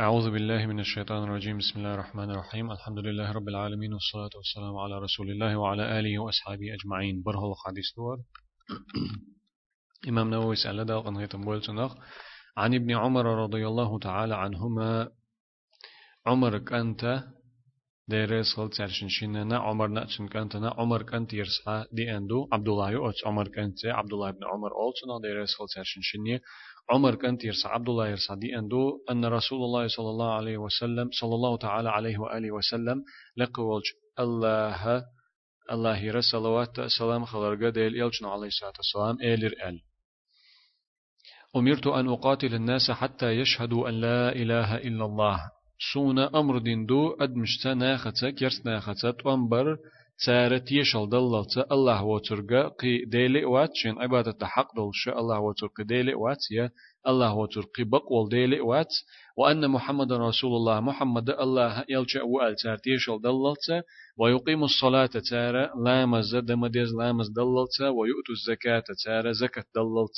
أعوذ بالله من الشيطان الرجيم. بسم الله الرحمن الرحيم. الحمد لله رب العالمين والصلاة والسلام على رسول الله وعلى آله وأصحابه أجمعين. برهو الحديث دور. إمام نووي سأل داق أن عن ابن عمر رضي الله تعالى عنهما. عمرك أنت ديرس خلت سرشن شننا عمر نأتشن كانت نا عمر كانت يرسع دي أندو عبد الله يؤتش عمر كانت عبد الله بن عمر أولتنا ديرس خلت سرشن شنية عمر كانت يرسع عبد الله يرسع دي أندو أن رسول الله صلى الله عليه وسلم صلى الله تعالى عليه وآله وسلم لقولج الله الله رسالوات سلام خلرقا ديل إلجنا عليه الصلاة والسلام إيلر إل أمرت أن أقاتل الناس حتى يشهدوا أن لا إله إلا الله. سونا أمر دين دو أدمشتا ناختا كيرس ناختا تنبر تارت يشل دللت الله وترقى قي ديلي وات شين عبادة حق دلش الله وترقى ديلي وات يا الله وترقى بقول ديلي وات وأن محمد رسول الله محمد الله يلجأ وأل تارت يشل دللت ويقيم الصلاة تارا لامز دمديز لامز دللت ويؤتوا الزكاة تارا زكاة دللت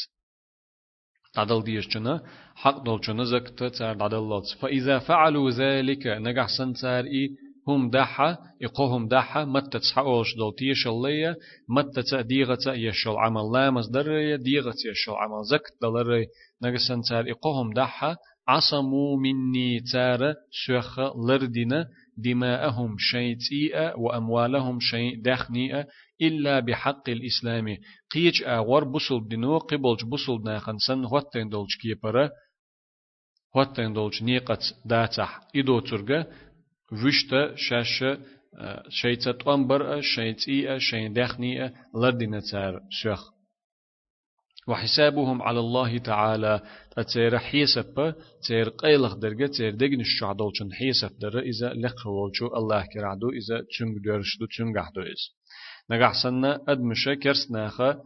عدل ديشنا حق دولشنا زكت تار عدل لوت فإذا فعلوا ذلك نجح سنتار إي هم دحا إقوهم دحا متى تسحقوش دول تيش الليا متى تأديغة يشل عمل لا مصدر ديغة يشل عمل زكت دلري نجح سنتار إقوهم دحا عصموا مني تار سوخ لردنا دماءهم شيء وأموالهم شيء دخنيئة إلا بحق الإسلام. قيج أغور بسل دينو قبلج بسل ناخن سن هوتين دولج كيبرا هوتين دولج نيقت داتح إدو ترغا وشتا شاش شيء تنبر شيء تيئة شيء دخنيئة لدينا تار شخ. وحسابهم على الله تعالى. تير حيسب تير قيلخ درجة تير دقن الشعدولشن حيسب در إذا لقولشو الله كرعدو إذا تنگ درشدو تنگ عدو إز. نقحسنا أدمشا كرسناخا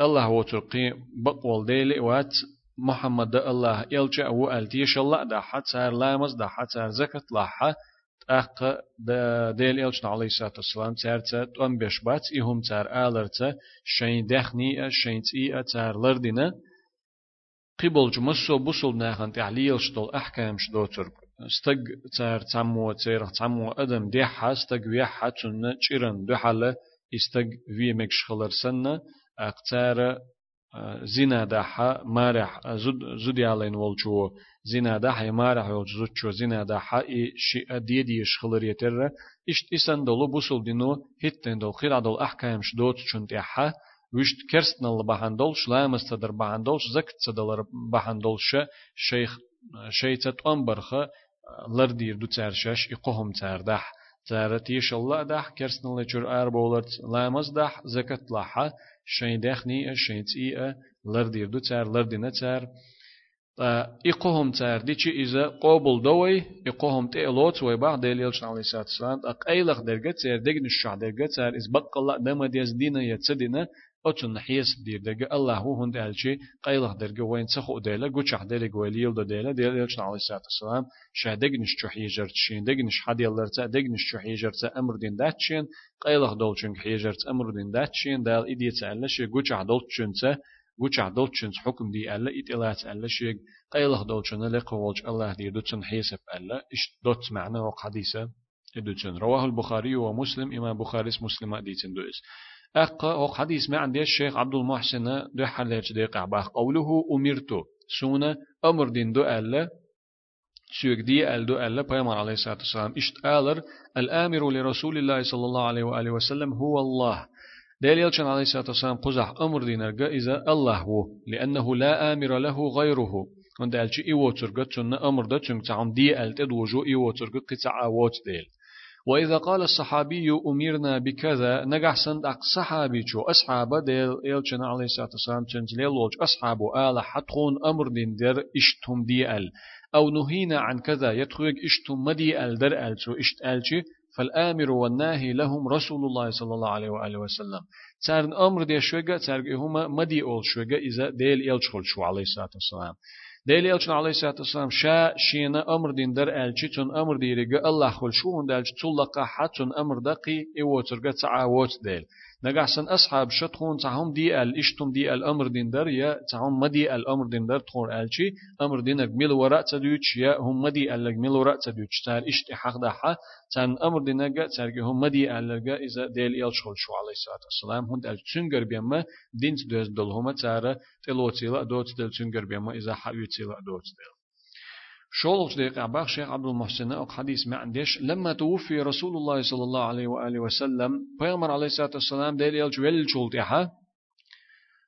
الله وترقي بقول ديلي وات محمد الله يلجأ وألتيش الله دا حتى لامز دا حتى زكت لاحا أق ديل إلشنا عليه الصلاة والسلام تارتا توان بيش بات إهم تار آلرتا شين دخني شين تي تار لردنا قبل جمسو بوصل ناخن تعليل شتول أحكام شدوتر استق تار تامو تير تامو أدم ديحا استق ويحا تن چيرن دوحالة استق وي مكش خلر سنة أقتار زنا دحا مارح زد زد يالين والجو زنا دحا مارح والجو زنا دحا إي شيء دي دي شخلر يتر إشت إسان دولو بوصل دينو هتن دول خير عدل أحكام شدوت چون تحا وشت كرستن البحندول شلام استدر بحندول زكت صدر بحندول ش شيخ شيتت أمبرخ لردير دو تارشاش إقوهم تاردح تارتيش الله دح كرستن لجر أربولت لامز دح زكت لحا شين دخني شين تي لردير دو تار لردنا تار إقوهم تار ديشي إذا قابل دوي إقوهم تيلوت ويبع دليل عليه الصلاة والسلام أقيلخ درجة تار دقن الشع درجة تار إز بق الله دم ديز دينا يتسدنا أتون حيس دير درجة الله هو هند ألشي قيلخ درجة وين سخو ديلا قوشح ديلا قويليل دو ديلا دليل عليه الصلاة والسلام شا دقنش شو حيجرت شين دقنش حد يلرتا دقنش شو حيجرت أمر دين داتشين قيلخ دولشن حيجرت أمر دين داتشين دال إدي تألش قوشح دولشن قوشح دولشن حكم دي ألا إتلات ألش قيلخ دولشن لقولج الله دي دوتن حيسب ألا إش دوت معنى وقحديثة دوتن رواه البخاري ومسلم إمام بخاري مسلم ديتن دوئس أق هو حديث ما عندي الشيخ عبد المحسن دو حلج دي قعباخ. قوله أمرتو. سونا أمر دين دو ألا سيوك دي أل دو ألا بيامر عليه الصلاة والسلام. إشت آلر. الآمر لرسول الله صلى الله عليه وآله وسلم هو الله. ديل يلشن عليه الصلاة والسلام قزح أمر دينرقا إذا الله هو. لأنه لا آمر له غيره. إيوو ترقا تشن أمر دا تشن تعم دي أل تدوجو إيوو ترقا قطع آوات ديل. وإذا قال الصحابي أمرنا بكذا نجح سند أق صحابي شو أصحاب ديل إلشن عليه الصلاة والسلام تنزليل لوج. أصحابه آل حتخون أمر دين در إشتهم دي أل. أو نهينا عن كذا يتخوج إشتم مدي أل در أل شو إشت ألشي فالآمر والناهي لهم رسول الله صلى الله عليه وآله وسلم. تارن أمر دي شوغا تارن هما مدي أول شوغا إذا ديل إلشخل شو عليه الصلاة والسلام. ديل إلشن عليه الصلاة والسلام شا شينا أمر دين در ألشي تون أمر دي رجا الله خل شو هن دالش تلقى حتون أمر دقي إيوترغا تعاوت ديل نجحسن أصحاب شتخون تعهم دي ال إشتم دي الأمر دين در يا تعهم مدي الأمر دين در تخون ألشي أمر دين ميل وراء تدوش يا هم مدي ميل وراء تدوش تار إشت حق دحا تان أمر دين جا تارجع هم مدي ألق إذا ديل يلشخل شو عليه الصلاة والسلام هند التشنجر بيما دين تدوز دلهما تارا تلوتيلا دوت دل تشنجر بيما إذا حيوتيلا دوت دل شولخ ديق عباق شيخ عبد المحسن أو حديث ما عندش لما توفي رسول الله صلى الله عليه وآله وسلم بيغمر عليه الصلاة والسلام ديل يلجويل شولتها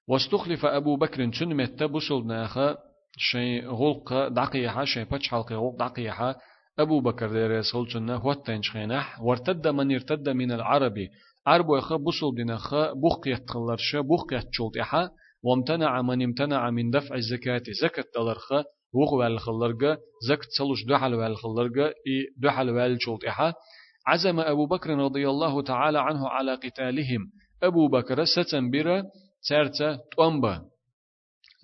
واستخلف أبو بكر تنمت بسل ناخا شيء غلق دقيحة شيء بتش حلقة غلق دقيحة أبو بكر دير يسخل تنه واتن شخينح وارتد من ارتد من العربي عرب يخ بسل دينخ بوخيت تخلرش بوخيت شولتها وامتنع من امتنع من دفع الزكاة زكاة دلرخ وغ والخلرجة زكت صلوش دحل والخلرجة إي دحل والشوط إحا. عزم أبو بكر رضي الله تعالى عنه على قتالهم. أبو بكر ستنبرا تارتا تومبا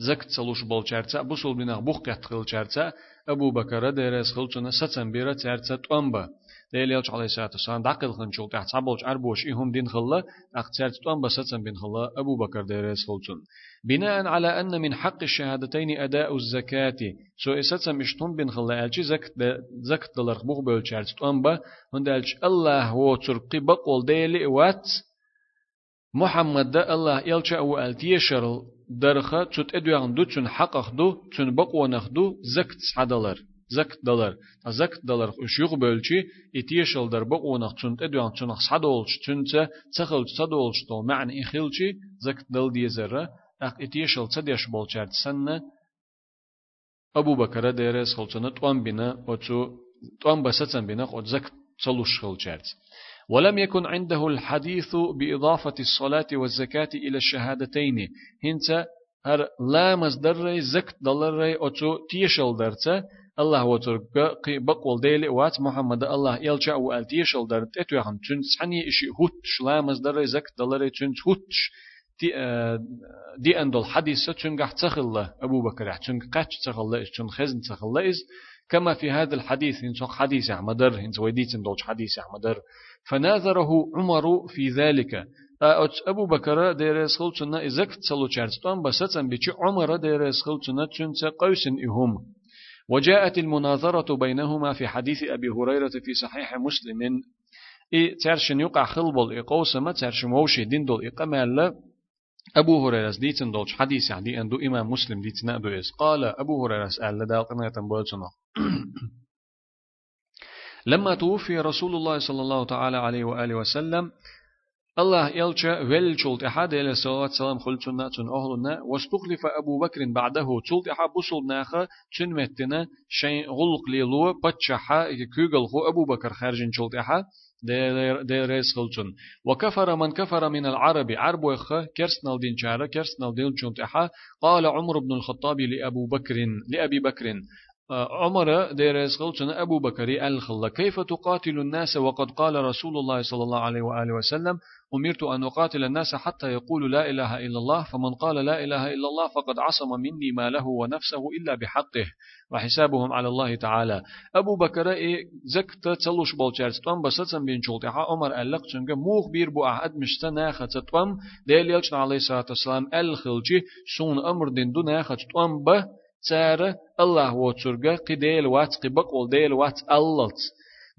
زكت صلوش بول چارتا بوسول بنا بوخ قتل چارتا أبو بكر ديرس خلچنا ستنبرا تارتا تومبا ديل يلش عليه الصلاة والسلام دقل خنشول تحت صبولش أربوش إهم دين خلا أختار تطوان بساتن بين خلا أبو بكر ديرس خلصن بناء على أن من حق الشهادتين أداء الزكاة سو إساتن مشتون بين خلا ألشي زكت زكت دلر بوغ بولشار تطوان با هندالش الله هو ترقي بقول ديلي وات محمد الله يلش أو ألتيشرل درخه تشت أدوان دو تشن حقق دو تشن بقونخ دو زكت عدلر زکت دلار تا زکت دلار خوش یوغ بولچی ایتیشل در بو اونق چونت ادوان چونق صد اولچ چونت چخل صد اولچ تو معن اخیلچی زکت دل دیزر اق ایتیشل چدیش بولچرد سن ابو بکر درس خلچن توان بینا أو چو توان بسچن بینا خود زکت چلوش خلچرد ولم يكن عنده الحديث بإضافة الصلاة والزكاة إلى الشهادتين. هنت لا مصدر زكت دلر أو تيشل درته الله وترك قي بقول ديل وات محمد الله يلجأ والتيش الدر تتوهم تون سحني إشي هوت شلامز در زك دلر تون هوت دي دي أندل حديث تون قح تخل أبو بكر. تون قاش تخل تون خزن تخل إز. كما في هذا الحديث إن حديث أحمدر إن سويديت دوج حديث أحمدر. فناظره عمر في ذلك. أبو بكر ديرس خلتنا إذا تصلوا شرطان بس بيش عمر ديرس خلتنا تون قوسن إهم. وجاءت المناظرة بينهما في حديث أبي هريرة في صحيح مسلم. إي ترشن يقع خلبل إقوسما ترشن موشي دين دول إقمال أبو هريرة ديتن دولش حديث يعني أندو إمام مسلم ديتن أدو إس. قال أبو هريرة لدى قناة بولتنا. لما توفي رسول الله صلى الله تعالى عليه وآله وسلم الله يلشى ولشولت أحد إلى صلاة سلام خلتنا تن أهلنا واستخلف أبو بكر بعده تولت أحد بصل ناخا تن متنا شيء غلق ليلو بتشحا كوغل خو أبو بكر خارجين تولت أحد دير ريس خلتن وكفر من كفر من العرب عرب وخ كرسنال دين شارة كرسنال دين شنتحا قال عمر بن الخطاب لأبو بكر لأبي بكر عمر ديرس خلشن أبو بكر الخل كيف تقاتل الناس وقد قال رسول الله صلى الله عليه وآله وسلم أمرت أن أقاتل الناس حتى يقولوا لا إله إلا الله فمن قال لا إله إلا الله فقد عصم مني ماله ونفسه إلا بحقه وحسابهم على الله تعالى. أبو بكر إيه زكت تلوش بولشارس توم بسطن بين شولتها عمر ألق چنگ موخ بير بو أحد مشتنا ختتوم ديل يلچن عليه الصلاة والسلام الخلجي سون أمر دين دون ختتوم به تار الله وترجع قديل وات قبق والديل وات اللت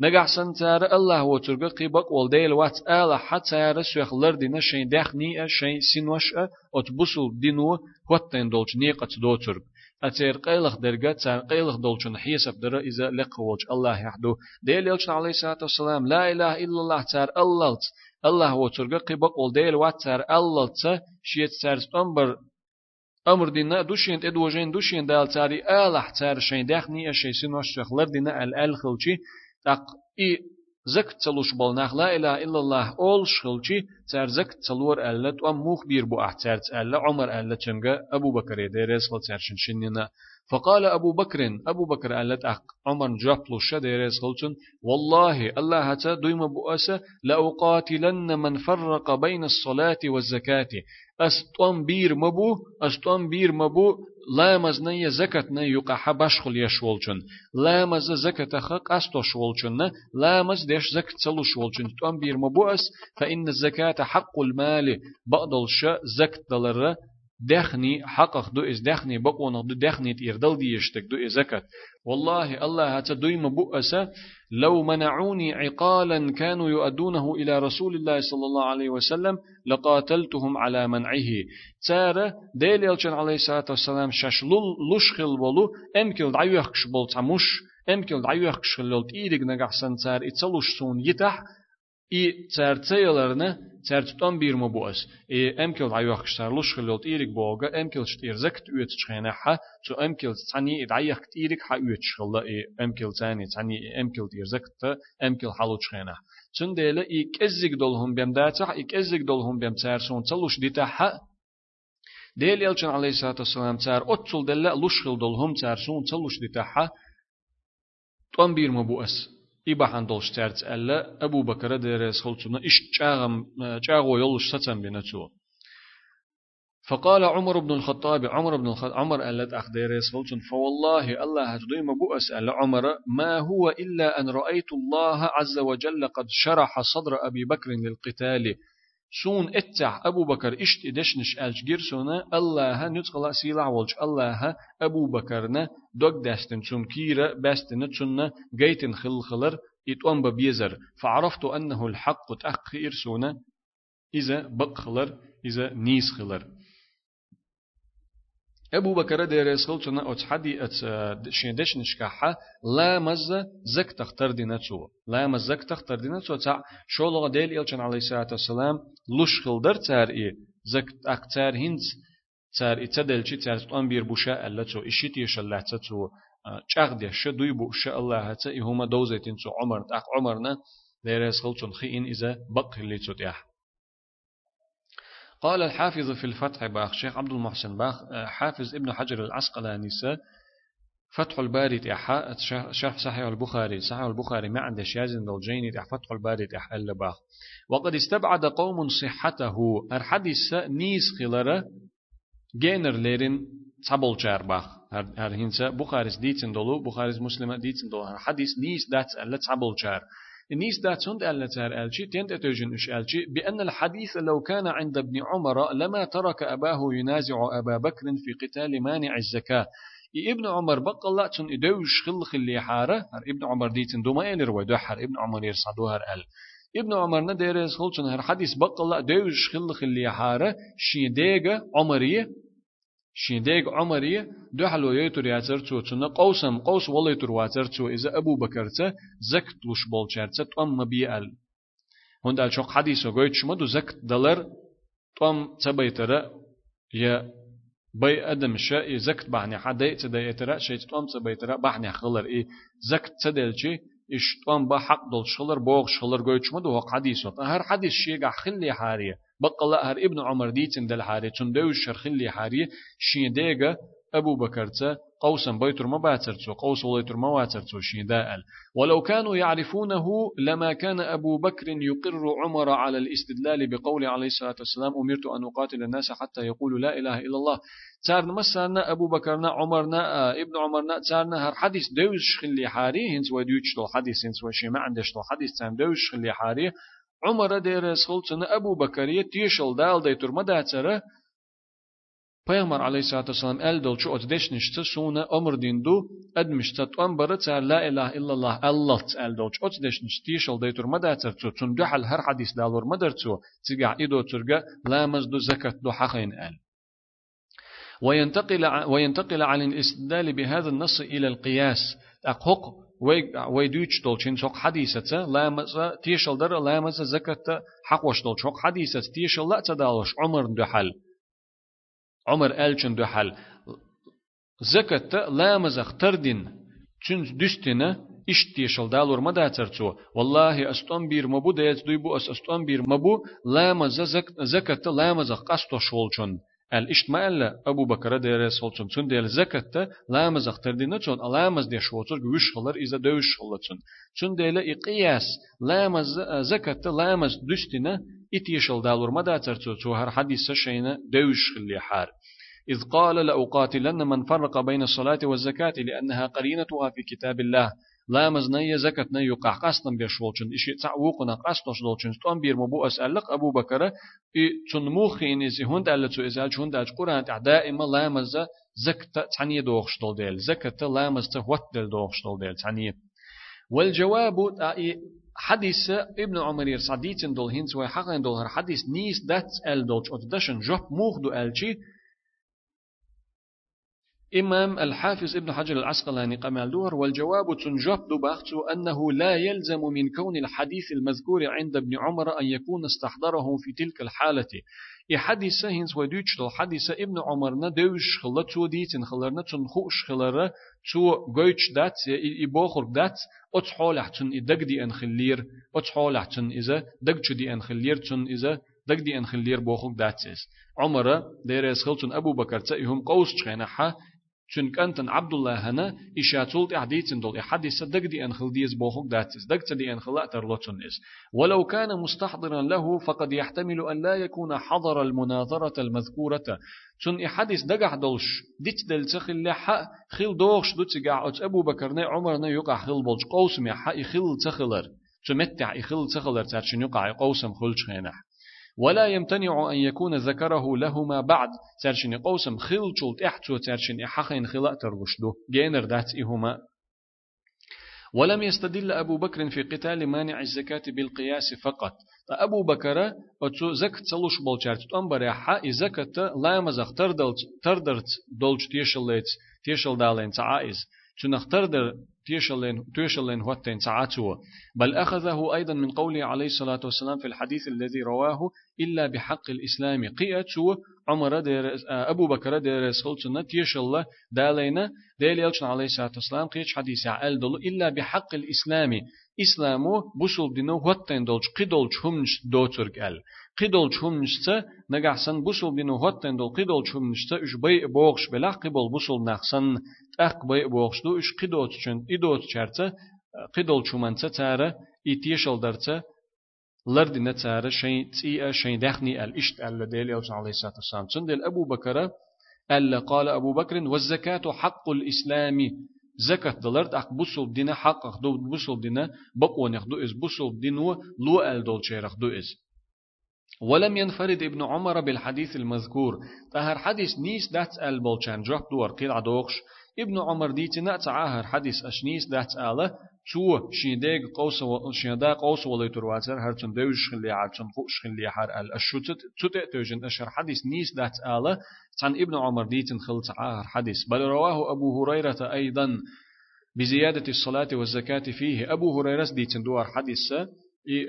نجحسن تار الله وترجع قبق والديل وات آلا حتى تار سوخ لردنا شين دخني شين سنوش أتبصل دينو هوتين دولش نيقة دوترج أتير قيلخ درجة تار قيلخ دولشن حيسب در إذا لقوج الله يحدو ديل يلشن عليه الصلاة والسلام لا إله إلا الله تار اللت الله وترجع قبق والديل وات تار اللت شيت تار ستنبر أمر دينا دوشين ادوجين دوشين دال تاري الح تار شين دخني اشي سنوش شخلر دينا ال ال خلشي تق اي زك تلوش بالنخ لا اله الا الله اول شخلشي تار زك تلور الت ام موخ بير بو احترت ال عمر ال چنگا ابو بكر ديرس خل تار شنشننا فقال أبو بكر أبو بكر قالت أق عمر جابلو شديريز خلصن. والله الله هتا دويم بؤسة لأقاتلن من فرق بين الصلاة والزكاة. أستوان بير مبو أستوان بير مبو لا مزنية زكاة يقع حبشخل يشولچن لا مز زكاة خق أستو شولچن لا مز ديش زكاة تلو شولچن توان بير مبو أس فإن الزكاة حق المال. بقدل شا زكاة دلر. دخني حقق دو إز دخني بقونا دو دخني تيردل ديشتك دو إزكت والله الله هتدوي مبؤسة. لو منعوني عقالا كانوا يؤدونه إلى رسول الله صلى الله عليه وسلم لقاتلتهم على منعه. تارة ديل يلچن عليه الصلاة والسلام شاش لشخل بولو امكل دعيوخش بول تعموش امكل دعيوخش لول تيرق نقحسن تار إتسلوش سون يتح i cercejelarne cerceton bir mo boas e emkel ayach starlush gelot irik boga emkel stir zekt uit schene ha so emkel tsani idayach irik ha uit schilla e emkel tsani tsani emkel dir zekt emkel halu schene Tsundele i kezzig dolhum bem datach i kezzig dolhum bem cerson tsalush dita ha Del yelchan alayhi salatu wassalam tsar otsul della lushkhil dolhum دولش تارت ألا أبو بكر ديريس خلطنا إش تشاغم تشاغو يولش ستن بنتو فقال عمر بن الخطاب عمر بن الخطاب عمر ألت أخ ديريس خلطن فوالله الله هتدوي بؤس ألا عمر ما هو إلا أن رأيت الله عز وجل قد شرح صدر أبي بكر للقتال سون اتع أبو بكر إشت إدشنش ألج جرسونا الله نتقلا سيلع والج الله أبو بكرنا دوك داستن سون كيرا باستن تسونا جيتن خل خلر إتوان ببيزر. فعرفت أنه الحق تأخير سونا إذا بق خلر إذا نيس خلر أبو بكر دير يسخل تنا أت حدي أت شيندش نشكحة لا مز زك تختار دينتو لا مز زك تختار دينتو تاع شو لغة ديل إلشان عليه الصلاة والسلام لش خلدر تار إيه زك أكتار هنز تار إتدل شي تار تقام بير بوشاء اللتو إشيت يشلع تتو چاغ شو دوي بوشاء الله هتا إهما دوزيتين تو عمر تاق عمرنا دير يسخل تن خين إذا بق اللي تتيح قال الحافظ في الفتح باخ شيخ عبد المحسن باخ آه، حافظ ابن حجر العسقلاني فتح الباري تحا شرح صحيح البخاري صحيح البخاري ما عنده شازن تح فتح الباري تح إلا باخ. وقد استبعد قوم صحته الحديث نيس خلره جينر ليرين تابل باخ. هر هنسا بخاري ديتن دولو بخاري مسلمة ديتن دولو حديث نيس دات ألا تابل جار نيس داتسون ألتار ألشي تنت أتوجن إش ألشي بأن الحديث لو كان عند ابن عمر لما ترك أباه ينازع أبا بكر في قتال مانع الزكاة. ابن عمر بقى الله تون إدوش خل خلي حارة ابن عمر ديتن دوما إلر ودوحر ابن عمر يرصدوهر أل ابن عمر نديرز خلصن هر حديث بقى الله دوش خل خلي حارة شي ديغا عمرية شينديك عمري دو حلو يتر ياتر تو تنا قوسم قوس ولا يتر واتر تو إذا أبو بكر تا زكت لش بول شرت توم مبيال هند الشوق حديث وقيت شما دو زكت دلر توم تبيتر يا بي أدم شا زكت بعني حدا تدا يترا شيء توم تبيتر بعني خلر إيه زكت تدلشي إيش توم بحق دل شلر بوغ شلر قيت شما دو حديث هر حديث شيء خلي حاريه بقى هر ابن عمر ديتن دل حاري تون دوش شرخن لي حاري شين ديغا أبو بكرتا قوسا بيتر ما باترتو قوس وليتر ما واترتو شين داءل ولو كانوا يعرفونه لما كان أبو بكر يقر عمر على الاستدلال بقول عليه الصلاة والسلام أمرت أن أقاتل الناس حتى يقولوا لا إله إلا الله. تارنا مسانا أبو بكرنا عمرنا ابن عمرنا تارنا هر حديث دوش خلي حاري هنس وديوش حديث هنس وشي ما عندش حديث تام دوش خلي حاري عمر دير سلطان أبو بكر يتيشل دال دي تر مداتر پیغمبر علیه الصلاة والسلام ال دل چو ات دش نشت سونا عمر دین دو اد مشت ات ام برت سر لا اله الا الله الله ت ال دل چو ات دش نشت یشل دی تر مدا تر چو چون دو هر حدیث دال ور مدر چو تیگ ایدو ترگه لا مز دو زکت دو حقین ال. وينتقل وينتقل عن الاستدلال بهذا النص إلى القياس. اقوق ويدوش دولشين شوق حديثة لا مزا تيشل در لا مزا زكاة حق وش دول شوق حديثة تيشل لا تدالش عمر دحل عمر ألشن دحل زكاة لا مزا اختردين تشن دستنا iş tiyşal dalur ma datarçu wallahi aston bir mabu da yaz duybu as aston bir mabu la maza zakat la maza qasto şolçun الاشت ما الا ابو بكر دير سولتون تون ديل زكت لامز أختر دينا تون لامز دي شوتر وش خلر إذا دوش خلتون تون ديل إقياس لامز زكت لامز دشتنا اتيشل دالور مدى ترتو تو هر حديث شينا دوش خلي حار. إذ قال لأقاتلن من فرق بين الصلاة والزكاة لأنها قرينتها في كتاب الله. لا مزنية زكاة نيو قحقاستن بيشولچن إشي تعوقنا قاستوش دولچن ستون بير مبو أسألق أبو بكر. إي تن موخين إزي هند ألا تو إزال هند أج قرآن دائما لا مز زكاة تعني دوخش دول ديل زكاة لا مز تهوت ديل دوخش دول ديل تعني. والجواب حديث ابن عمر يرسعديتن دول هنس وحقن دول حديث نيس دات ال دولش أتدشن جوب موخ دو ألشي. إمام الحافظ ابن حجر العسقلاني قمال دور والجواب تنجب دباختو أنه لا يلزم من كون الحديث المذكور عند ابن عمر أن يكون استحضره في تلك الحالة. إي حديث هنس ودوش دو حديث ابن عمر ندوش خلا تو ديتن خلرنا تنخوش خلرا تو جويتش دات إي بوخر دات أتحول حتن إدق دي أنخلير أتحول حتن إذا دق دي أنخلير تن إذا دق دي أنخلير بوخر داتس عمر ديرس خلتن أبو بكر تأيهم قوس تخينحا چون أنتن عبد الله هنا إشاتول إحديتن دول إحديث دق دي أن خلديز بوخوك داتس دق دي أن خلا ترلوتن إس ولو كان مستحضرا له فقد يحتمل أن لا يكون حضر المناظرة المذكورة چون إحديث دقع دولش ديت دل تخل لحا خل دوغش دوت قاع أبو بكر نه عمر نه يقع خل بولش قوسم يحا إخل تخلر تمتع إخل تخلر تاتشن يقع قوسم خلش خينح ولا يمتنع أن يكون ذكره لهما بعد. ترشن قوسم خلچول احتو ترشن احخين خلا ترغشدو. جينر دات إهما. ولم يستدل أبو بكر في قتال مانع الزكاة بالقياس فقط. أبو بكر أتو زكت تلوش بولشارت. تنبر حا زكاة لا مزخ تردلت تردرت دولش تيشلت تيشل دالين تعائز. شنخ تردر تيشلين تيشلين هوتين ساعته بل أخذه أيضا من قوله عليه الصلاة والسلام في الحديث الذي رواه إلا بحق الإسلام قيأتو Umara deres äh, Abu Bakara deres xulçuna tiyşalla daleyna deyil elçin aleyhissalatu vesselam qiç hadisi al dolu illa bi haqqil islami İslamu busul dinu hotten dolç qidolç humnis doçurg el. Qidolç humnisça nagahsan busul dinu hotten dol qidolç humnisça üç bay boğş belaq qibol busul naqsan taq bay boğşdu üç qidoç üçün idoç çarça qidolç humança çara itiyşaldarça درته لردنا تاره شين تيئة شين دخني الإشت ألا ديل يوسع عليه الصلاة والسلام تندل أبو بكر ألا قال أبو بكر والزكاة حق الإسلام. زكاة دلرد أق بوصل دينا حق أخدو بوصل دينا بقوان يخدو إز بوصل دينو لو أل دول شير أخدو إز. ولم ينفرد ابن عمر بالحديث المذكور. تهر حديث نيس دات البولشان جوح دور قيل عدوخش. ابن عمر ديتنا تعاهر حديث أشنيس دات آله شو شيداق قوس و شيدا قوس ولا يترواتر هرتن دوش خلي عرتن خوش خلي حر ال الشتت تت توجن أشر حديث نيس دات آله عن ابن عمر ديتن خل تعاهر حديث بل رواه أبو هريرة أيضا بزيادة الصلاة والزكاة فيه أبو هريرة ديتن دوار حديث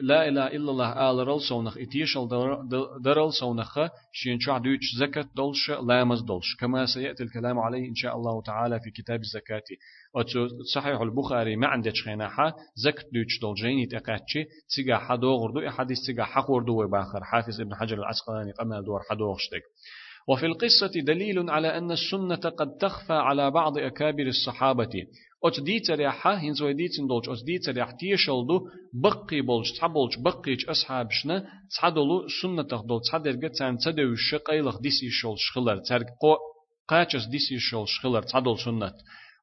لا إله إلا الله آل رل سونخ إتيشل درل سونخ شين شع دوش زكاة دولش لامز دولش. كما سيأتي الكلام عليه إن شاء الله تعالى في كتاب الزكاة. صحيح البخاري ما عندك خيناحة زكاة دوش دولجين يتقاتشي تيجا حدوغر دو حديث تيجا حقور دو باخر حافظ ابن حجر العسقلاني قمال دور حدوغشتك وفي القصة دليل على أن السنة قد تخفى على بعض أكابر الصحابة. أت ديتر يحا هنزو ديتن دولج أت ديتر يح تيشلدو بقي بولج تحبولج بقيج أصحابشنا تحدلو سنة تخدل تحدرق تان تدوش قيلخ ديسي شول شخلر ترق قو قاچس ديسي شول شخلر تحدل سنة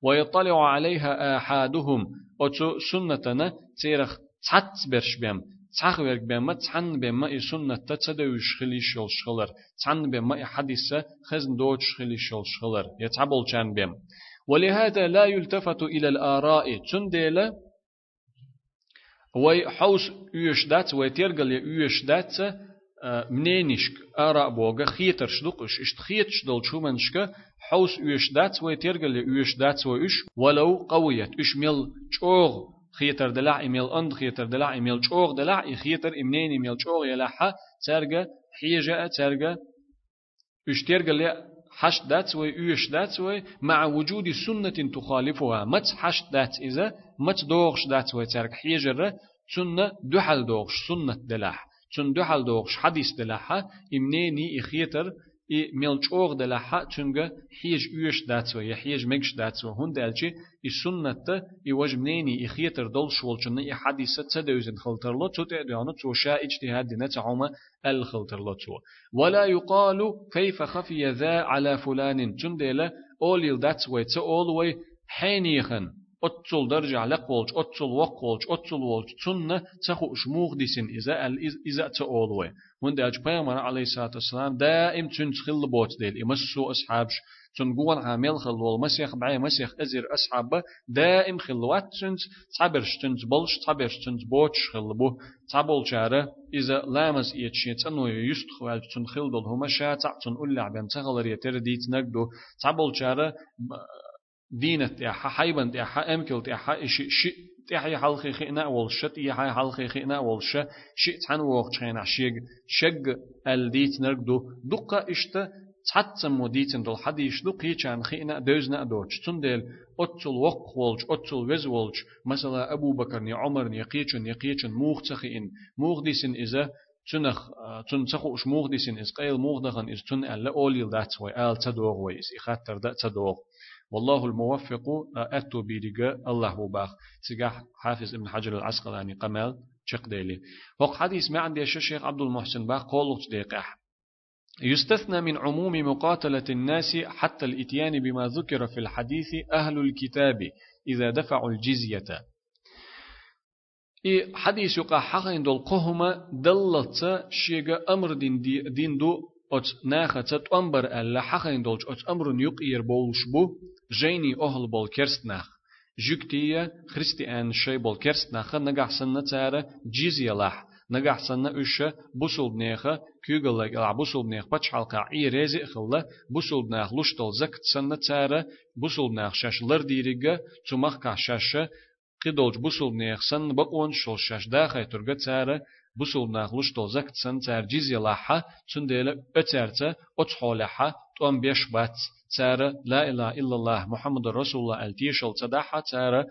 ويطلع عليها أحدهم أتو سنتنا تيرخ تحت برش بهم تاخ ورق بما تحن بما إي سنة تتدوش خلي شول شخلر تحن بما إي حديثة خزن دوش خلي شول شخلر يتعبول كان بهم ولهذا لا يلتفت إلى الآراء تنديلا وي حوس يوش دات وي تيرغل يوش دات منينشك آراء بوغا خيتر شدقش إشت خيت شدل شومنشك حوس يوش دات وي تيرغل يوش دات ويش ولو قويت. إش ميل چوغ خيتر دلع إميل أند خيتر دلع إميل چوغ دلع خيتر إمنين إميل چوغ يلحا ترغى حيجة ترغى إش تيرغل حش دات وي يوش دات مع وجود سنة تخالفها. مت حش دات إذا. مت دوغش دات ترك حيجر سنة دحل دوغش سنة دلاح. سن دحل دوغش حديث دلاحة. إمنيني إخيتر. إي ملچوغ دلحا تنجا حيج يوش داتسو يا حيج مكش داتسو هون دالجي إي سنة إي وجمنيني إي خيتر دول شولشن إي حديثة تدوزن خلطر تو تأديانو تو شا اجتهاد نتعوما الخلطر تو ولا يقال كيف خفي ذا على فلان تندل أوليل داتسوي تأولوي حينيخن أتصل درجة لقولج أتصل وقولج أتصل ولج تنة تخو شموغ ديسن إذا إذا تأولوي وند أج بيامر عليه الصلاة والسلام دائم تن تخل بوت ديل. إمسو أصحابش. تن قوان عامل خلول مسيخ بعي مسيخ أزر أصحاب. دائم خلوات تن تعبرش تن بلش تعبرش تن بوتش خلبو تعبول شارة. إذا لامز إيتشي تنو يستخوال تن خلدل هما شاتع تن أولع بين تغلر يتر ديت نقدو. تعبول شارة. دينت يا حيبن يا أمكل يا شي شي تحي حلقي خينا والشت يحي حلقي خينا والش شي تحن وقت خينا شيق شق الديت نرقدو دقة إشتا تحتم وديتن دول حديش دو قيچان خينا دوزنا دوش تندل أتل وق والج أتل وز والج مثلا أبو بكر ني عمر ني قيچن ني قيچن موخ تخين موخ ديسن إذا تنخ تن تخو اش موخ ديسن إز قيل موخ دخن إز تن ألا أوليل دات وي آل تدوغ وي إز إخاتر دا تدوغ. والله الموفق أتو بيرجا الله باخ سجاح حافظ ابن حجر العسقلاني قمال شق ديلي. وق حديث ما عندي الشيخ عبد المحسن باخ قول ديقح يستثنى من عموم مقاتلة الناس حتى الإتيان بما ذكر في الحديث أهل الكتاب إذا دفعوا الجزية. إي حديث يقع حقين دول قهما دلت شيغا أمر دين, دي دين دو أت ناخة تتأمبر ألا حقين دولج أت أمر يقير بولش بو جيني أهل بول كرستناخ جوكتية خريستيان شي بول كرستناخ نجح سنة تارة جيزية لح نجح سنة أشة بوصل بنيخة كيغلق الع بوصل بنيخ بتش حلقة عي ريزي خلا بوصل بنيخ لشتل زكت سنة تارة بوصل بنيخ شاش لرديريغة تمخ كاشاشة قدولج بوصل بنيخ سن بقون شل شاش داخل ترغة تارة بوصل بنيخ لشتل زكت سنة تار جيزية لحة تنديل أتارتا أتحولحة تون بيش بات تارة لا إله إلا الله محمد رسول الله التيشل تدحى تارة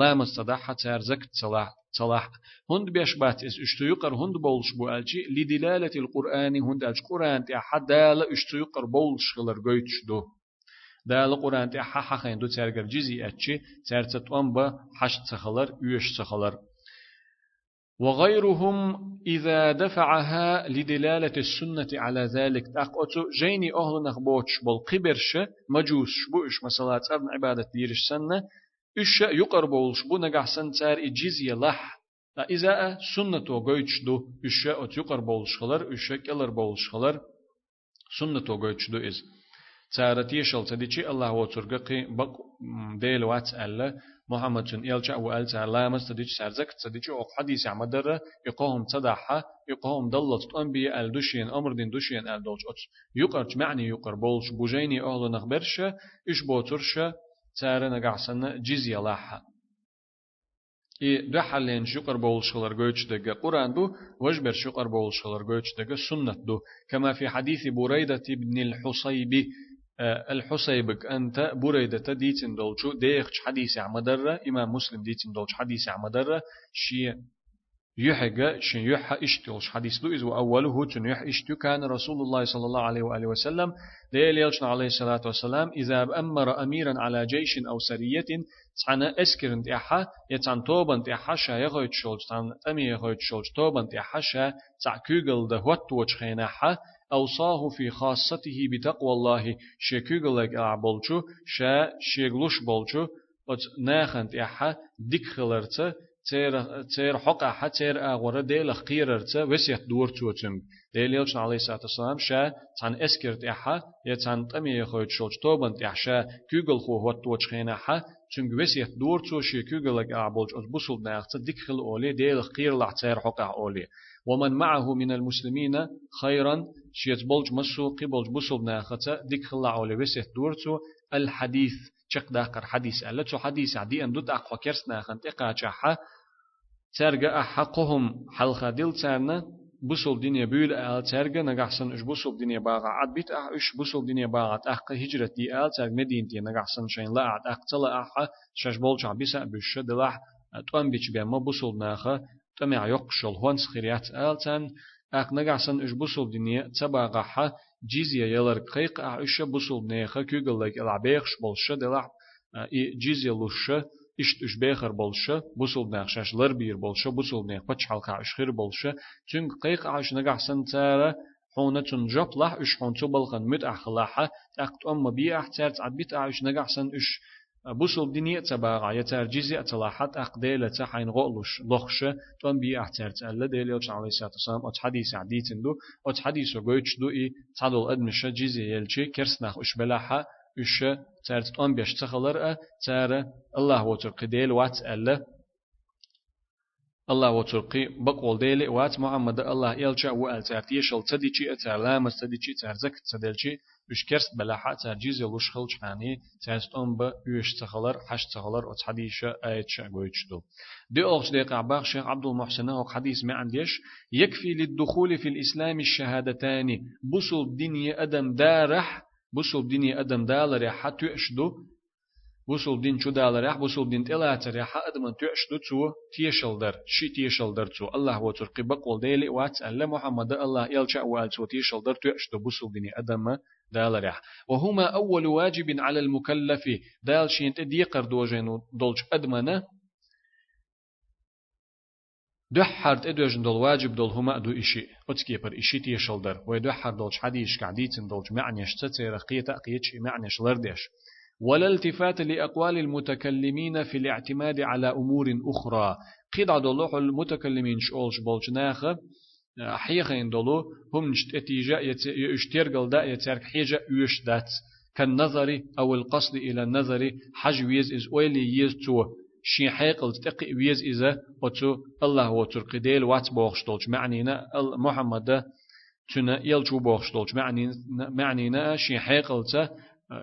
لامس تدحى تار زكت صلاح صلاح هند بيش بات اس اشتيقر هند بولش بو الجي لدلالة القرآن هند الج قرآن تي أحد دال اشتيقر بولش غلر قويتش دو دال قرآن تي أحد حقين دو تارجر جزي أتشي تارتت أنبا حش تخلر يوش تخلر وغيرهم إذا دفعها لدلالة السنة على ذلك. تأقوتو جيني أهل نخبوتش بالقبرش مجوس بوش مسألة أبن عبادة ديرش سنة إش يقربولش بو نقع سنتار إجيزية لح. إذا سنة وغيتش دو إش أت يقربولش خلر إش كلر بولش خلر سنة وغيتش دو إز. تارتي شل تديشي الله وترققي بق ديل وات ألا محمد جن إلجا وأل تعلامس تديش سرزك تديش أو حديث عمدر يقوم تدحى يقوم دلت أنبياء الدشين أمر دين دشين الدولج أتس يقرج معني يقر بولش بوجيني أهل نخبرش إش بوترش تارا نقعسن جزية لاحة إي دو حلين شقر بولش خلر قويتش دقا قرآن دو وجبر شقر بولش خلر قويتش دقا سنة الحصيبي الحسيبك أنت بريدة ديتن دولشو ديخش حديث عمدرة إمام مسلم ديتن دولش حديث عمدرة شي يحق شن يح اشتلش حديث دو إذ وأوله تن يح إشتو كان رسول الله صلى الله عليه وآله وسلم يلشن عليه الصلاة والسلام إذا أمر أميرا على جيش أو سرية تانا اسكرن تيحا يتان توبن تيحا شا يغويت شولج تان تمي يغويت شولج توبن تيحا شا تعكوغل ده وات وچخيناحا أوصاه في خاصته بتقوى الله شكوغلك أعبولشو شا شيغلوش بولشو وت ناخنت إحا ديك خلرت تير تير حقا حتى تير أغورا ديل خيررت وسيت دور توتم ديل يلشن عليه الصلاة والسلام شا تان أسكرت إحا يتان تمي يخوت شولش توبنت إحشا كوغل خو وات توچخين إحا چونك وسيت دور تو شي كوغلك أعبولش أز بوصل ناخت ديك خل أولي ديل خير لح تير حقا أولي. ومن معه من المسلمين خيرا شيت بولج مسو قبولج بوصل ناخت ديك خل أولي وسيت دور تو الحديث چق داقر حديث ألا تو حديث عدي أن دود أقوى كرس ناخن تقا چاحا ترجع أحقهم حلقة دل ترنا بوصل دنيا بيل آل ترجع نجحسن إش بوصل دنيا باغا عد بيت أح إش بوصل دنيا باغا أحق هجرة دي آل ترجع مدينتي نجحسن شين لا عد أح تلا أح شش بولش عبيسة بش دلح توان بيش بيا ما بوصل ناخا تمع يقشل هون سخريات آل تن أق نجحسن إش بوصل دنيا تباغا جزية يلر قيق أعيش بصل نيخة كيقل لك العبيخش بلشة دلع جزية لشة إشت إش بيخر بلشة بصل نيخشاش لربير بلشة بصل نيخ بتش حلقة إشخير بلشة تنك قيق أعيش نقع سنتارة حونة تنجب لح إش حون تبلغن مت أخلاحة تأقت أم بي أحتار تعبيت أعيش نقع سن إش بوسل دنيا تباغا يتر جزء اتلاحت أقديلة تحين غولش لخش تون بي احتر تألا ديلي وش عليه الصلاة والسلام ات حديث عديتن دو ات حديث دو اي تعدل ادمشة جزء يلچي كرسناخ اش بلاحة اش تر تون بيش تخلر ا تر الله وتر قديل وات ألا الله وترقي بقول ديلي وات محمد الله يلچا وال تر تيشل تديچي اتر لامس تديچي تر زك تدلچي üç kerst belaha terciz yoluş xılç hani terst on ba üç tsahalar haş tsahalar o hadişe ayet şa goyçdu. Di oğç de qabaq Şeyh Abdul Muhsin o hadis mi andiş yekfi lid-dukhul fil islam الشهادتان busul dinye adam darah busul dinye adam dalar ya hatu işdu busul din çudalar ya busul din telatar ya adman tu'şdu tu tiyşaldır şi tiyşaldır tu Allah ve turqi baqol deyli wa ta'alla Muhammed Allah yalça wa al tu tiyşaldır tu'şdu busul dini adamı دال ريح. وهما أول واجب على المكلف. دال شينت ديقر دوجين دولج أدمنا دحرت ادوجن دول واجب دول هما دو إشي. أتكي بر إشي تيشلدر ويدحر دولج حديش قعديتن دولج معنيش تتير قيتا قيتش معنيش لردش ولا التفات لأقوال المتكلمين في الاعتماد على أمور أخرى. قيد دولوح المتكلمين شولش بولج ناخه حيغين دولو هم نشت إتيجا يشترقل دا يترك حيجا يوش دات. كالنظر أو القصد إلى النظر حج ويز إز ويلي يز تو. شي حيقل تقي ويز إذا وتو الله وترقي ديل وات بوخشتولج معنينا محمد تنا يلجو بوخشتولج معنينا معنينا شي حيقل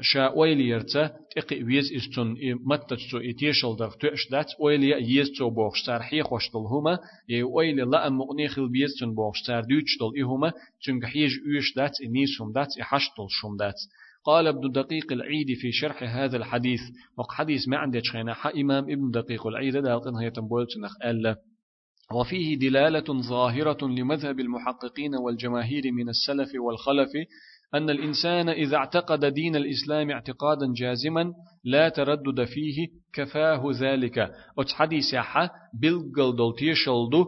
شا ويليرتا تقي ويز إستون متتسو اتيشل در تؤش دات ويليا يزتو بوخشتار حي خوشتل هما ي ويلي لا أم مقنيخل بيزتون بوخشتار دوچتل إي هما چونك حيج اوش دات انيسهم دات احشتل شم دات. قال ابن دقيق العيد في شرح هذا الحديث وق حديث ما عندك خينا إمام ابن دقيق العيد دالقن هي تنبولتنخ ألا وفيه دلالة ظاهرة لمذهب المحققين والجماهير من السلف والخلف أن الإنسان إذا اعتقد دين الإسلام اعتقادا جازما لا تردد فيه كفاه ذلك. أتحديث يحا بلغل دولتي شلدو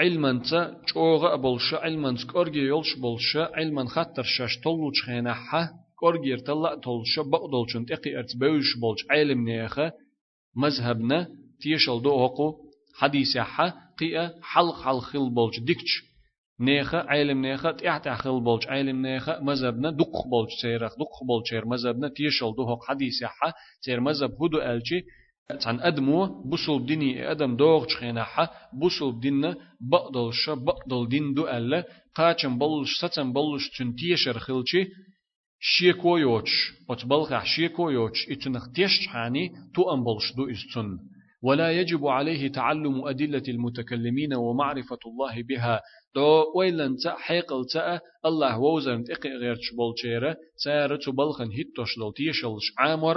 علما تا چوغا بولشا علما كورجي يولش بولشا علما خطر شاش طلو چخينا حا كورجي ارتلا طلشا بقدولشن تقي أرت بوش بولش علم نيخا مذهبنا تيشل دو هقو حديث يحا قيا حلق حلق خل بولش ديكش. نيخة علم نيخة تحت أخل بولج علم نيخة مذهبنا دق بولج سيرخ دق سير مذهبنا تيشل دو هق حديث يحا سير مذهب هدو ألشي عن أدمو بوصل ديني أدم دوغ حا بوصل ديننا بقدل شا بقدل دين دو ألا قاچن بلش ستن بلش تن تيشر خلشي شيكو يوش أتبلغ شيكو يوش إتنخ تيش حاني تو أن بلش دو إستن ولا يجب عليه تعلم أدلة المتكلمين ومعرفة الله بها. دو ويلن تا حيقل تا الله ووزن تقي غير تشبول تشيرا تارا تبلخن هيتوش لو تيشلش عامر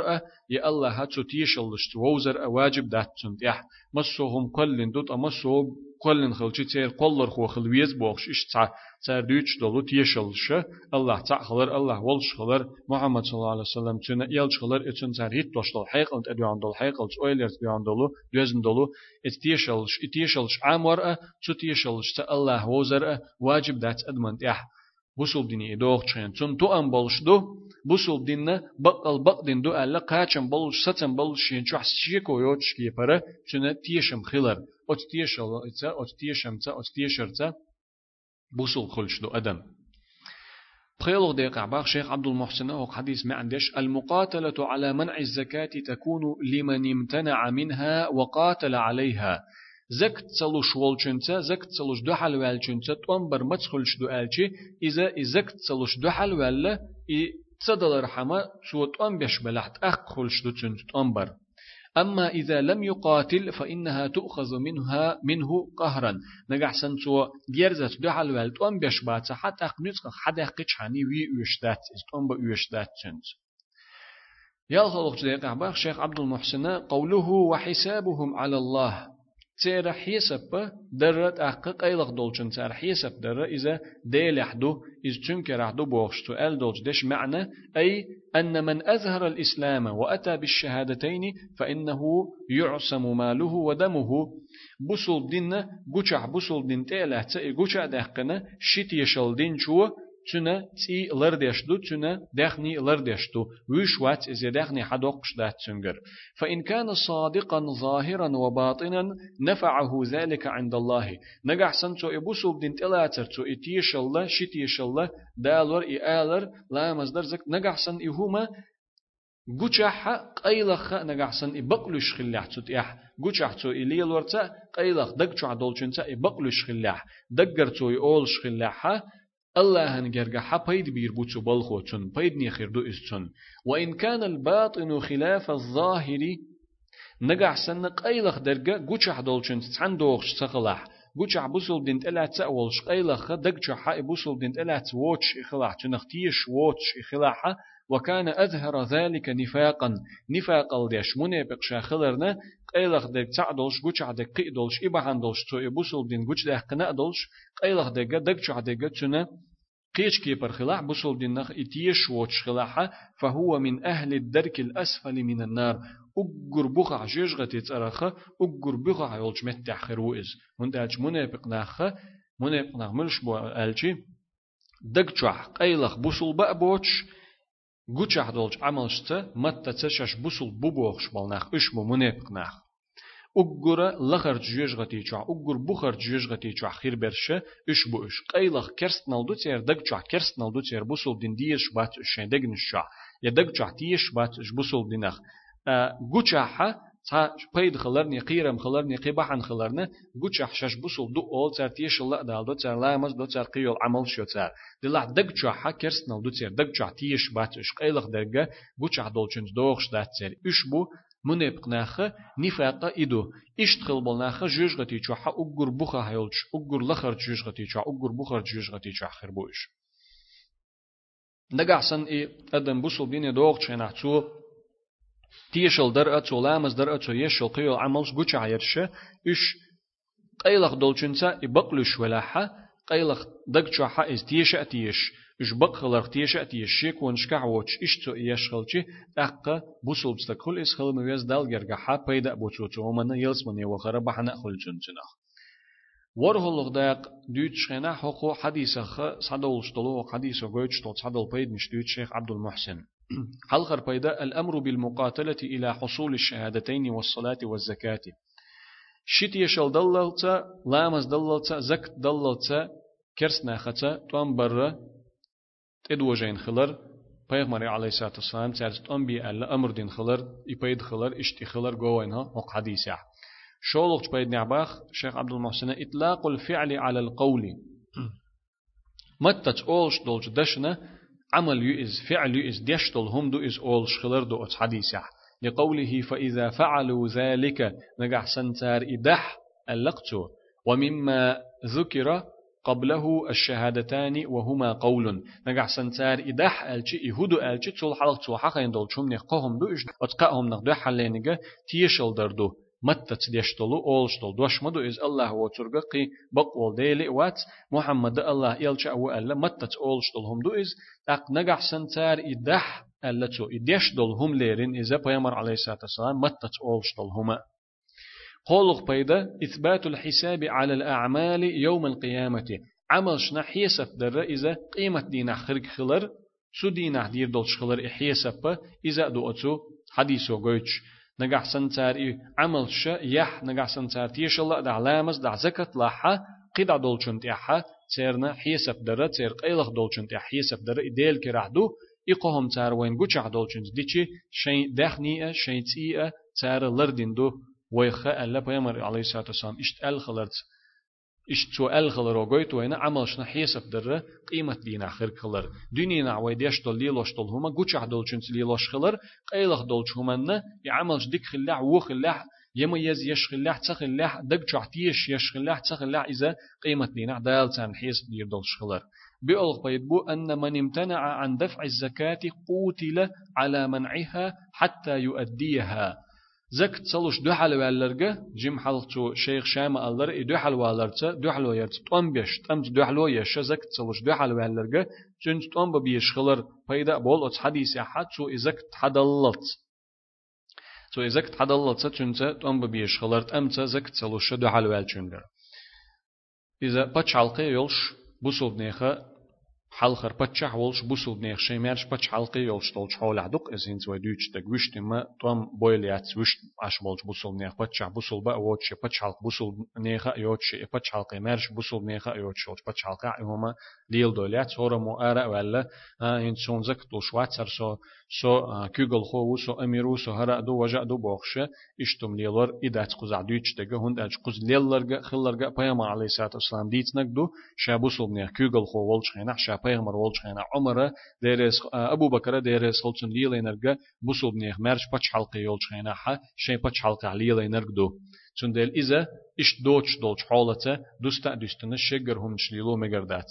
يا الله هاتو تيشلش ووزر واجب دات تنتيح مسوهم كلن دوت مسوهم كلن خلچي تير قولر خو خلويز بوخش إش تع تار دوش دولو تيشلش الله تع خلر الله ولش خلر محمد صلى الله عليه وسلم تنا يلش خلر اتن تار هيت دوش دول حيقل ادوان دول حيقل اويلرز بيان دولو دوزن دولو ات تيشلش ات تيشلش عامر تو تيشلش تا الله وزر واجب دات ادمن تيح بوسول ديني دوغ چين تون تو ام بولش دو بوسول ديننا بقل بق دين دو ألا قاچن بولش ستن بولش شين چو حسيشي كويوتش كي پره تونه تيشم خلر ات تيشل اتسا ات تيشم تا ات تيشر تا بوسول خلش دو أدم. بخيلو ديقع باخ شيخ عبد المحسن هو حديث ما عندش. المقاتلة على منع الزكاة تكون لمن امتنع منها وقاتل عليها. زكت تلوش والچنتا زكت تلوش دوحل والچنتا تنبر متخلش دو ألچي. إذا زكت تلوش دوحل ولا إي تصدل رحمة شو تنبش بلحت أخ خلش تنبر أما إذا لم يقاتل فإنها تؤخذ منها منه قهرا. نجح سنتو جيرزت دوحل وال تنبش بات حتى أقنيتك حدا قيتش حني وي يشتات تنبا يشتات تنت يالخلق جديق الشيخ عبد المحسن قوله وحسابهم على الله. تيرا حيسب درت أحق قيلق دولشن. تار حيسب در إذا ديل يحدو إذ تنكر يحدو بوخش سؤال دولش ديش معنى أي أن من أظهر الإسلام وأتى بالشهادتين فإنه يعصم ماله ودمه. بوصل دين قوشع بوصل دين تيلا تأي قوشع دهقنا شيت يشل دين شو تنا تي لردشتو تنا دخني لردشتو ويش وات إذا دخني حدوقش دات تنجر فإن كان صادقا ظاهرا وباطنا نفعه ذلك عند الله نجح سنتو إبوسو بدين تلاتر تو إتيش الله شتيش الله دالور إآلر لا مصدر زك نجح سن إهما قوشح قيلخ نجح سن إبقلش خلاح تتيح قوشح تو إليل ورتا قيلخ دقشع دولشنتا إبقلش خلاح دقر تو يقولش خلاحها الله نجرجع حبيد بير بوتسو بلخو تون بيد نيخير دو استون وإن كان الباطن خلاف الظاهر. نجع سن قيلخ درجة جوشح دولشن تسعن دوغش سخلاح جوشح بوصل دين إلا تأولش قيلخ دقشح حق بوصل دين إلا توتش إخلاح تنختيش ووتش إخلاحه وكان أظهر ذلك نفاقا. نفاق الديش منافق شاخلرنا قيلخ دك تعدلش جوش عدك قيدلش إبهان دلش تو إبوسل دين جوش ده قناء دلش قيلخ دك دك شو عدك تنا قيش كيبر خلاع بوصل دين نخ إتيش ووتش خلاحة فهو من أهل الدرك الأسفل من النار أجر بقع جيجغة تترخة أجر بقع يولش متع خروئز من دالش منافق ناخة منافق ناخ ملش بو ألشي دقشح قيلخ بوصل بقى بوتش گوچه دولش عملشت مت تشش بوسل بوبوخش بالناخ اش مو منافقناخ أجر لخر جيش غتي چا أجر بخر جيش غتي چا خير برشه إش بو إش قيلخ كرست نالدو تير دق چا كرست نالدو تير بوسل دين ديش بات إشين دق نشا يا دق چا تيش بات إش بوسل دينخ گوچه تا پید خلرنی قیرم خلرنی قیبحن خلرنه گوچ حشش بوسل دو اول تر تیش الله دال دو تر لامز دو تر قیل عمل شو تر دلع دگ چا حکرس نل دو تر دگ چا تیش باتش قیلخ درگه گوچ دولچنج دوخش دات تر اش بو منبق ناخه نفاق إدو بالناخه جوجغتي چو حا أقر بخا هيولش أقر لخر جوجغتي چو أقر جوجغتي چو آخر بوش نگحسن إي أدم بوصل بيني دوغ چينا تو تيشل در أتو لامز در أتو يشل قيو عملش قوش عيرشة إش قيلخ دولچنسا إبقلش ولاحة قيلخ دقشو حا إز تيش أتيش إش بقلخ تيش أتيش شيك ونشكع وش إش تو يشغلشي أقا بوصل بستكل إس خل مويز دال جرجحا بيدا بوتوتو ومن يلس من يوخر بحنا خلجنجنخ ورهلغ داق دوتش خنا حقو حديثة صدول شطلو حديثة قويتش طول صدول بيد مش دوت شيخ عبد المحسن. حلقر بيدا الأمر بالمقاتلة إلى حصول الشهادتين والصلاة والزكاة. شت يشل دللتا لامز دللتا زك دللتا كرسنا ختا توان برا تدوجين خلر پیغمبر علیه الصلاة والسلام أنبي ألا أمر دين خلر يبيد خلر اشتي خلر جوينها وق حديثة شولق بيد نعباخ شيخ عبد المحسن إطلاق الفعل على القول. متى تقولش دولش دشنا عمل يؤز فعل يؤز ديشتل هم دو إز أول شخلر دو أتس حديثة لقوله فإذا فعلوا ذلك نجح سنتار إدح اللقتو ومما ذكر قبله الشهادتان وهما قول. نجح سنتار إدح ألشي إهدو ألشي تول حلق تو حقا يندول شم نقهم دو إش أتقاهم نقدو حلينجا تيشل دردو. متى أولشتل دوش مدو إز الله وترققي بقول ديلي وات. محمد الله يلش أو ألا متى تأولشتل هم دو إز. أق نجح سنتار إدح ألا تو إديشتل هم ليرين إذا بيامر عليه الصلاة والسلام متى تأولشتل هما قولق بيدا إثبات الحساب على الأعمال يوم القيامة. عمل شنا حيسب در إذا قيمة دينا خرق خلر سو دينا دير دولش خلر إحيسب إذا دو أتو حديثو قويتش. نجح سنتار إيه عمل شا يح نجح سنتار تيش الله دع لامز دع زكاة لاحة قيد دولشن تيحة تيرنا حيسب درة تير قيلخ دولشن تيح حيسب درة إديل كرحدو إقهم تار وين قوشع دولشن ديشي شين دخنية شين تيئة تار لردين دو. ويخا ألا بيامر عليه الصلاة والسلام. إشت أل خلرت اشتو الخلر وقويت وين عمل شنا حيسب در قيمة دينا خير خلر. دنيا عويد يشتل ليلوش تل هما قوش عدل شنت ليلوش خلر قيلخ دولش هما يعملش ديك خلاع وخلاع يما يز يش خلاع تخلاع دق شعتيش يش خلاع تخلاع إذا قيمة دينا دال تان حيس دير دولش خلر. بيقول بيدبو أن من امتنع عن دفع الزكاة قوتل على منعها حتى يؤديها. زك تصلوش دو حل والرجع جيم حلتو شيخ شام الله دو حل والرجع دو حل ويرت تام بيش تام دو حل زك تصلوش دو حل جن تام ببيش خلر بيدا بول أت حديث أحد شو إزك تحدلت شو إزك تحدلت تنت تام ببيش خلر تام زك تصلوش دو حل والجنجر إذا بتشالقي يولش بوسوب نيخه حلخر بتشح ولش بوسل بنيخ شي ميرش بتش حلقي يولش تولش حول عدق ازين زوي دوش تك وشت ما توم بويليات وشت اش بولش بوسل بنيخ بتشح بوسل با ووتش بتش حلق بوسل نيخ يوتش بتش حلق ميرش بوسل نيخ يوتش ولش بتش حلق هما ليل دوليات صورة مو ارا ولا ان سون زك تو شواتسر سو سو كوغل خو سو اميرو سو هرا دو وجا دو بوخش اشتم ليلر ادات قزع دوش تك هند اج قز ليلرغ خلرغ بيما عليه الصلاه والسلام ديتنك دو شابوسل نيخ كوغل خو ولش خينا شاب پیغمبر ولچ خینا عمر دیرس ابو بکر دیرس خلچن لیل انرگ بوسول بنیخ مرش پچ حلقه یولچ خینا ح شین پچ حلقه لیل انرگ دو چون دل ایزه iş دوچ دولچ حالته دوستا دوستنا شجر هم شليلو مجردات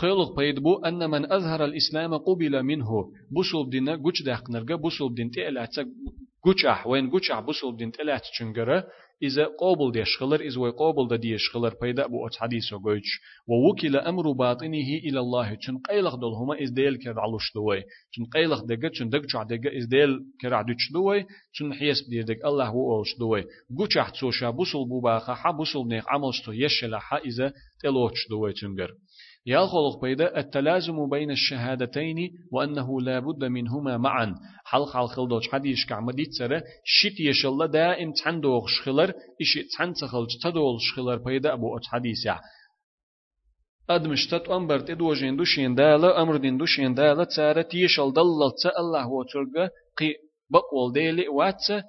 خيلق بيد بو أن من أظهر الإسلام قبل منه. بوسول دينا جوش داق نرجع بوسول دين تألات جوش أح وين جوش أح بوسول دين تألات چنجرة إذا قابل ديش خلر إذا قابل ديش خلر بيدا بو أت حديث وقويش ووكل أمر باطنه إلى الله. چن قيلق دول هما إز ديل كر علوش دوي. چن قيلق دقا چن دق چع دقا إز ديل كر عدوش دوي. چن حيس بدير دق الله هو أولش دوي. قوش أحتسو شا بوصل بوباخا حا بوصل نيخ عملش تو يشلا حا إذا تلوش دوي چنگر. يالخلق بيدا التلازم بين الشهادتين وأنه لا بد منهما معا. حلق حلق دوش حديش كعمديت سرة شت يشل دائم تندوغ شخلر. إشي تنتخل تدول شخلر بيدا أبو حديث يعني أدمشتت أمبر تدوجين دوشين دالة أمر دين دوشين دالة تارة يشل دلل الله وترقى قي بقول ديلي واتسه.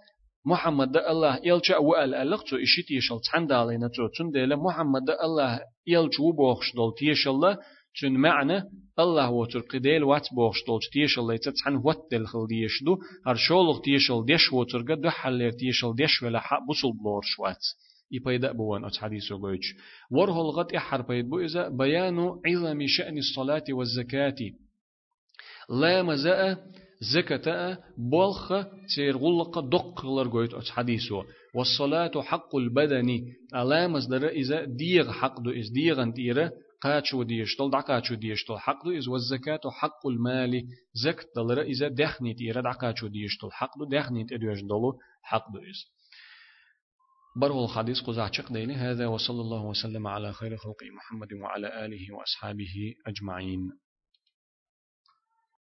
محمد الله يلچا وال الق تو إشيت يشل تندالينا تو تون ديلا محمد الله يلچ و بوخش دول تيشل چون معنى الله وتر قديل وات بوخش دول تيشل ليت تحن وات دل خل ديشدو هر شولغ تيشل ديش قد دو حلير تيشل ديش ولا حق بوصل بلور شوات يبيدا بوان آت حديث وغويش ورهو الغط يحر بيد بو إذا بيان عظم شأن الصلاة والزكاة لا مزاء زكاة بولخ تيرغلق دقلر قويت أتش حديثو والصلاة حق البدن. ألا مصدر إذا ديغ حق دو إز ديغن تيرا قاتشو ديشتل دعقاتشو ديشتل حق دو إز والزكاة حق المال. زكت دلر إذا دخني تيرا دعقاتشو ديشتل حق دو دخني تدوش دلو حق دو إز بره الحديث قزعشق ديني هذا وصلى الله وسلم على خير خلق محمد وعلى آله وأصحابه أجمعين.